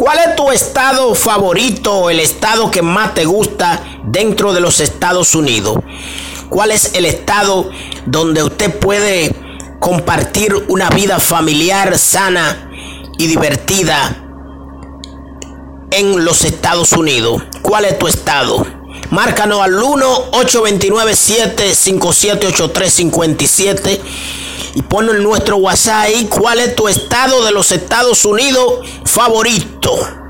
¿Cuál es tu estado favorito, el estado que más te gusta dentro de los Estados Unidos? ¿Cuál es el estado donde usted puede compartir una vida familiar sana y divertida en los Estados Unidos? ¿Cuál es tu estado? Márcanos al 1-829-757-8357 y pon en nuestro WhatsApp ahí cuál es tu estado de los Estados Unidos favorito.